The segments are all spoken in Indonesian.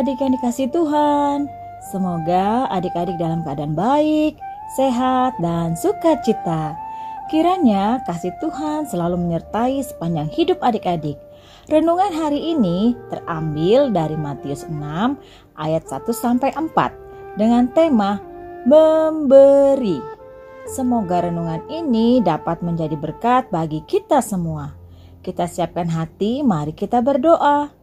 Adik-adik yang dikasih Tuhan. Semoga adik-adik dalam keadaan baik, sehat, dan sukacita. Kiranya kasih Tuhan selalu menyertai sepanjang hidup adik-adik. Renungan hari ini terambil dari Matius 6 ayat 1 sampai 4 dengan tema memberi. Semoga renungan ini dapat menjadi berkat bagi kita semua. Kita siapkan hati, mari kita berdoa.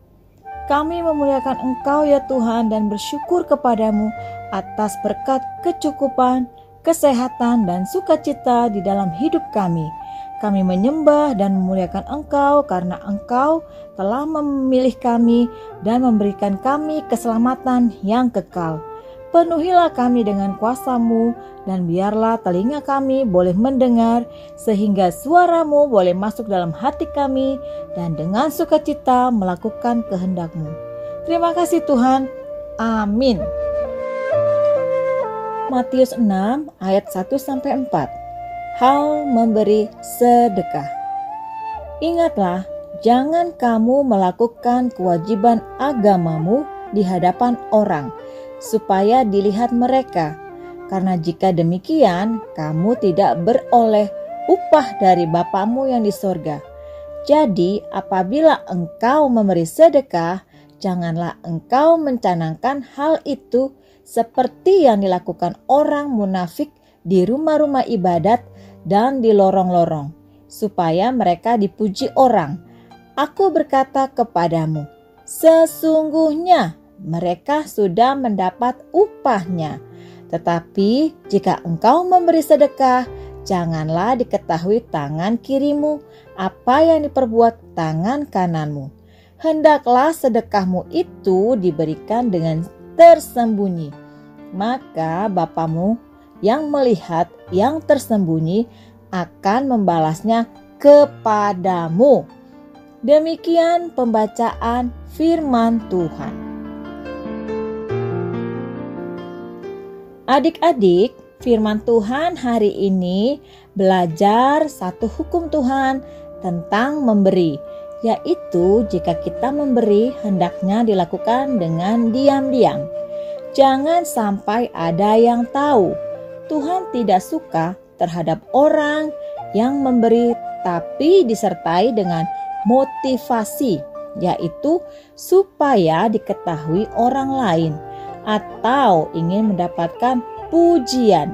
Kami memuliakan Engkau ya Tuhan dan bersyukur kepadamu atas berkat kecukupan, kesehatan, dan sukacita di dalam hidup kami. Kami menyembah dan memuliakan Engkau karena Engkau telah memilih kami dan memberikan kami keselamatan yang kekal. Penuhilah kami dengan kuasamu dan biarlah telinga kami boleh mendengar sehingga suaramu boleh masuk dalam hati kami dan dengan sukacita melakukan kehendakmu. Terima kasih Tuhan. Amin. Matius 6 ayat 1 sampai 4. Hal memberi sedekah. Ingatlah, jangan kamu melakukan kewajiban agamamu di hadapan orang supaya dilihat mereka. Karena jika demikian, kamu tidak beroleh upah dari Bapamu yang di sorga. Jadi, apabila engkau memberi sedekah, janganlah engkau mencanangkan hal itu seperti yang dilakukan orang munafik di rumah-rumah ibadat dan di lorong-lorong, supaya mereka dipuji orang. Aku berkata kepadamu, sesungguhnya mereka sudah mendapat upahnya. Tetapi jika engkau memberi sedekah, janganlah diketahui tangan kirimu apa yang diperbuat tangan kananmu. Hendaklah sedekahmu itu diberikan dengan tersembunyi. Maka Bapamu yang melihat yang tersembunyi akan membalasnya kepadamu. Demikian pembacaan firman Tuhan. Adik-adik, firman Tuhan hari ini belajar satu hukum Tuhan tentang memberi, yaitu jika kita memberi hendaknya dilakukan dengan diam-diam. Jangan sampai ada yang tahu. Tuhan tidak suka terhadap orang yang memberi tapi disertai dengan motivasi, yaitu supaya diketahui orang lain atau ingin mendapatkan pujian.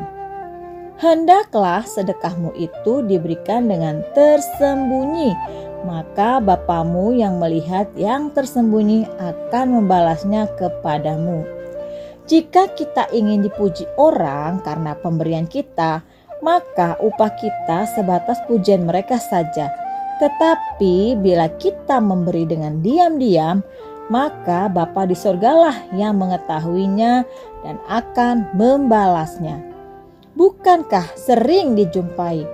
Hendaklah sedekahmu itu diberikan dengan tersembunyi, maka Bapamu yang melihat yang tersembunyi akan membalasnya kepadamu. Jika kita ingin dipuji orang karena pemberian kita, maka upah kita sebatas pujian mereka saja. Tetapi bila kita memberi dengan diam-diam, maka Bapa di sorgalah yang mengetahuinya dan akan membalasnya. Bukankah sering dijumpai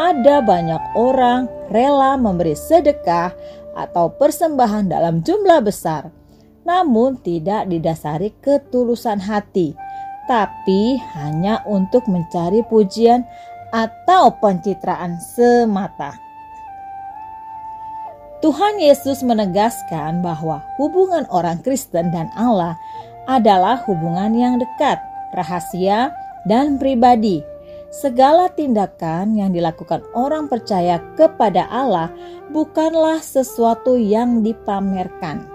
ada banyak orang rela memberi sedekah atau persembahan dalam jumlah besar, namun tidak didasari ketulusan hati, tapi hanya untuk mencari pujian atau pencitraan semata. Tuhan Yesus menegaskan bahwa hubungan orang Kristen dan Allah adalah hubungan yang dekat, rahasia, dan pribadi. Segala tindakan yang dilakukan orang percaya kepada Allah bukanlah sesuatu yang dipamerkan.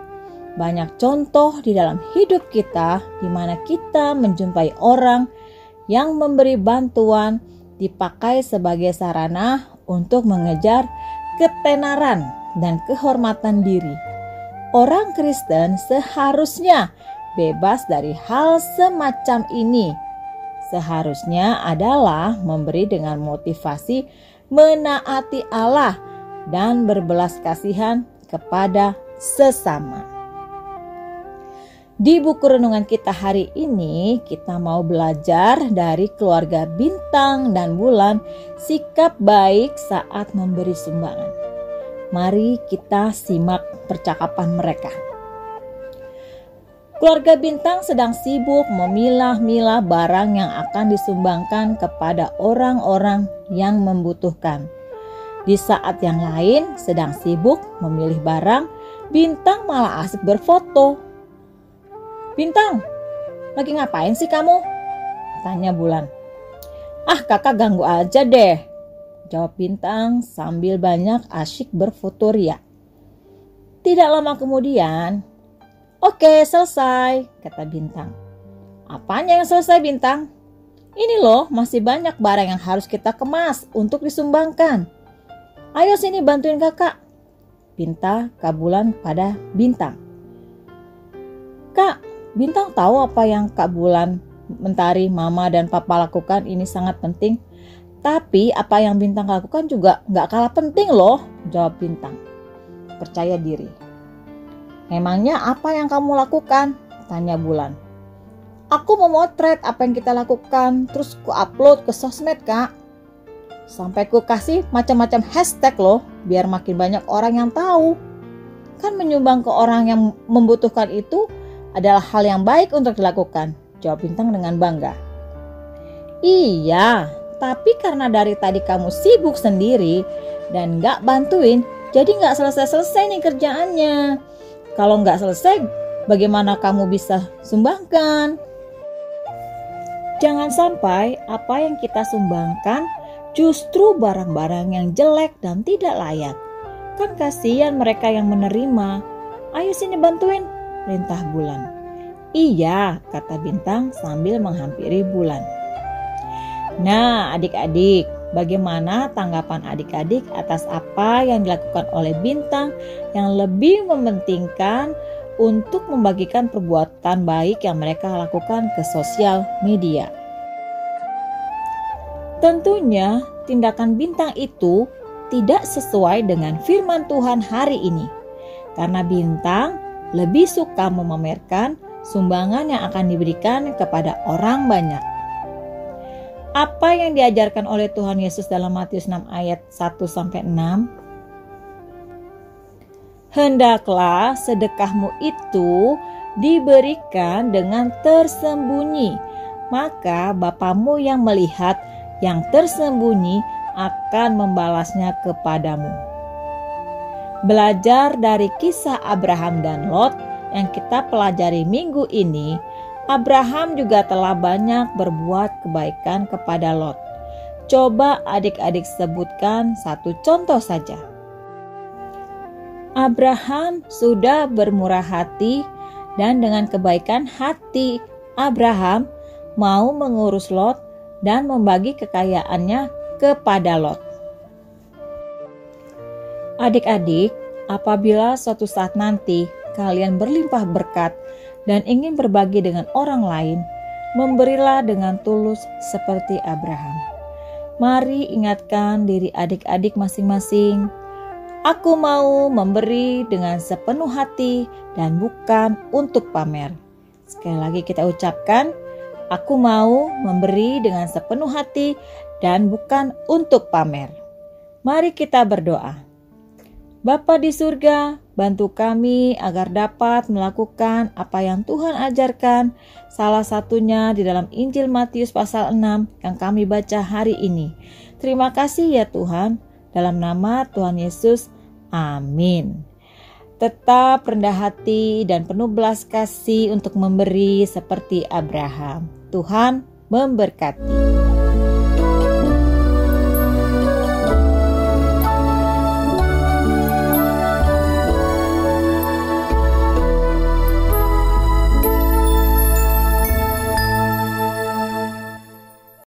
Banyak contoh di dalam hidup kita di mana kita menjumpai orang yang memberi bantuan dipakai sebagai sarana untuk mengejar ketenaran dan kehormatan diri. Orang Kristen seharusnya bebas dari hal semacam ini. Seharusnya adalah memberi dengan motivasi menaati Allah dan berbelas kasihan kepada sesama. Di buku renungan kita hari ini, kita mau belajar dari keluarga bintang dan bulan, sikap baik saat memberi sumbangan. Mari kita simak percakapan mereka. Keluarga Bintang sedang sibuk memilah-milah barang yang akan disumbangkan kepada orang-orang yang membutuhkan. Di saat yang lain sedang sibuk memilih barang, Bintang malah asik berfoto. Bintang, lagi ngapain sih kamu? Tanya Bulan. Ah kakak ganggu aja deh. Jawab Bintang sambil banyak asyik berfoto ria. Tidak lama kemudian, Oke selesai, kata Bintang. Apanya yang selesai Bintang? Ini loh masih banyak barang yang harus kita kemas untuk disumbangkan. Ayo sini bantuin kakak. Pinta kabulan pada Bintang. Kak, Bintang tahu apa yang Kak Bulan, Mentari, Mama, dan Papa lakukan ini sangat penting. Tapi apa yang Bintang lakukan juga nggak kalah penting loh, jawab Bintang. Percaya diri. Emangnya apa yang kamu lakukan? Tanya Bulan. Aku memotret apa yang kita lakukan, terus ku upload ke sosmed kak. Sampai ku kasih macam-macam hashtag loh, biar makin banyak orang yang tahu. Kan menyumbang ke orang yang membutuhkan itu adalah hal yang baik untuk dilakukan, jawab Bintang dengan bangga. Iya, tapi karena dari tadi kamu sibuk sendiri dan gak bantuin, jadi gak selesai-selesai nih kerjaannya. Kalau gak selesai, bagaimana kamu bisa sumbangkan? Jangan sampai apa yang kita sumbangkan justru barang-barang yang jelek dan tidak layak. Kan kasihan mereka yang menerima. Ayo sini bantuin, perintah bulan. Iya, kata bintang sambil menghampiri bulan. Nah, adik-adik, bagaimana tanggapan adik-adik atas apa yang dilakukan oleh bintang yang lebih mementingkan untuk membagikan perbuatan baik yang mereka lakukan ke sosial media? Tentunya, tindakan bintang itu tidak sesuai dengan firman Tuhan hari ini, karena bintang lebih suka memamerkan sumbangan yang akan diberikan kepada orang banyak. Apa yang diajarkan oleh Tuhan Yesus dalam Matius 6 ayat 1 sampai 6? Hendaklah sedekahmu itu diberikan dengan tersembunyi, maka Bapamu yang melihat yang tersembunyi akan membalasnya kepadamu. Belajar dari kisah Abraham dan Lot yang kita pelajari minggu ini, Abraham juga telah banyak berbuat kebaikan kepada Lot. Coba adik-adik sebutkan satu contoh saja. Abraham sudah bermurah hati dan dengan kebaikan hati Abraham mau mengurus Lot dan membagi kekayaannya kepada Lot. Adik-adik, apabila suatu saat nanti kalian berlimpah berkat dan ingin berbagi dengan orang lain, memberilah dengan tulus seperti Abraham. Mari ingatkan diri adik-adik masing-masing. Aku mau memberi dengan sepenuh hati dan bukan untuk pamer. Sekali lagi kita ucapkan, aku mau memberi dengan sepenuh hati dan bukan untuk pamer. Mari kita berdoa. Bapa di surga, bantu kami agar dapat melakukan apa yang Tuhan ajarkan, salah satunya di dalam Injil Matius pasal 6 yang kami baca hari ini. Terima kasih ya Tuhan, dalam nama Tuhan Yesus, amin. Tetap rendah hati dan penuh belas kasih untuk memberi seperti Abraham. Tuhan memberkati.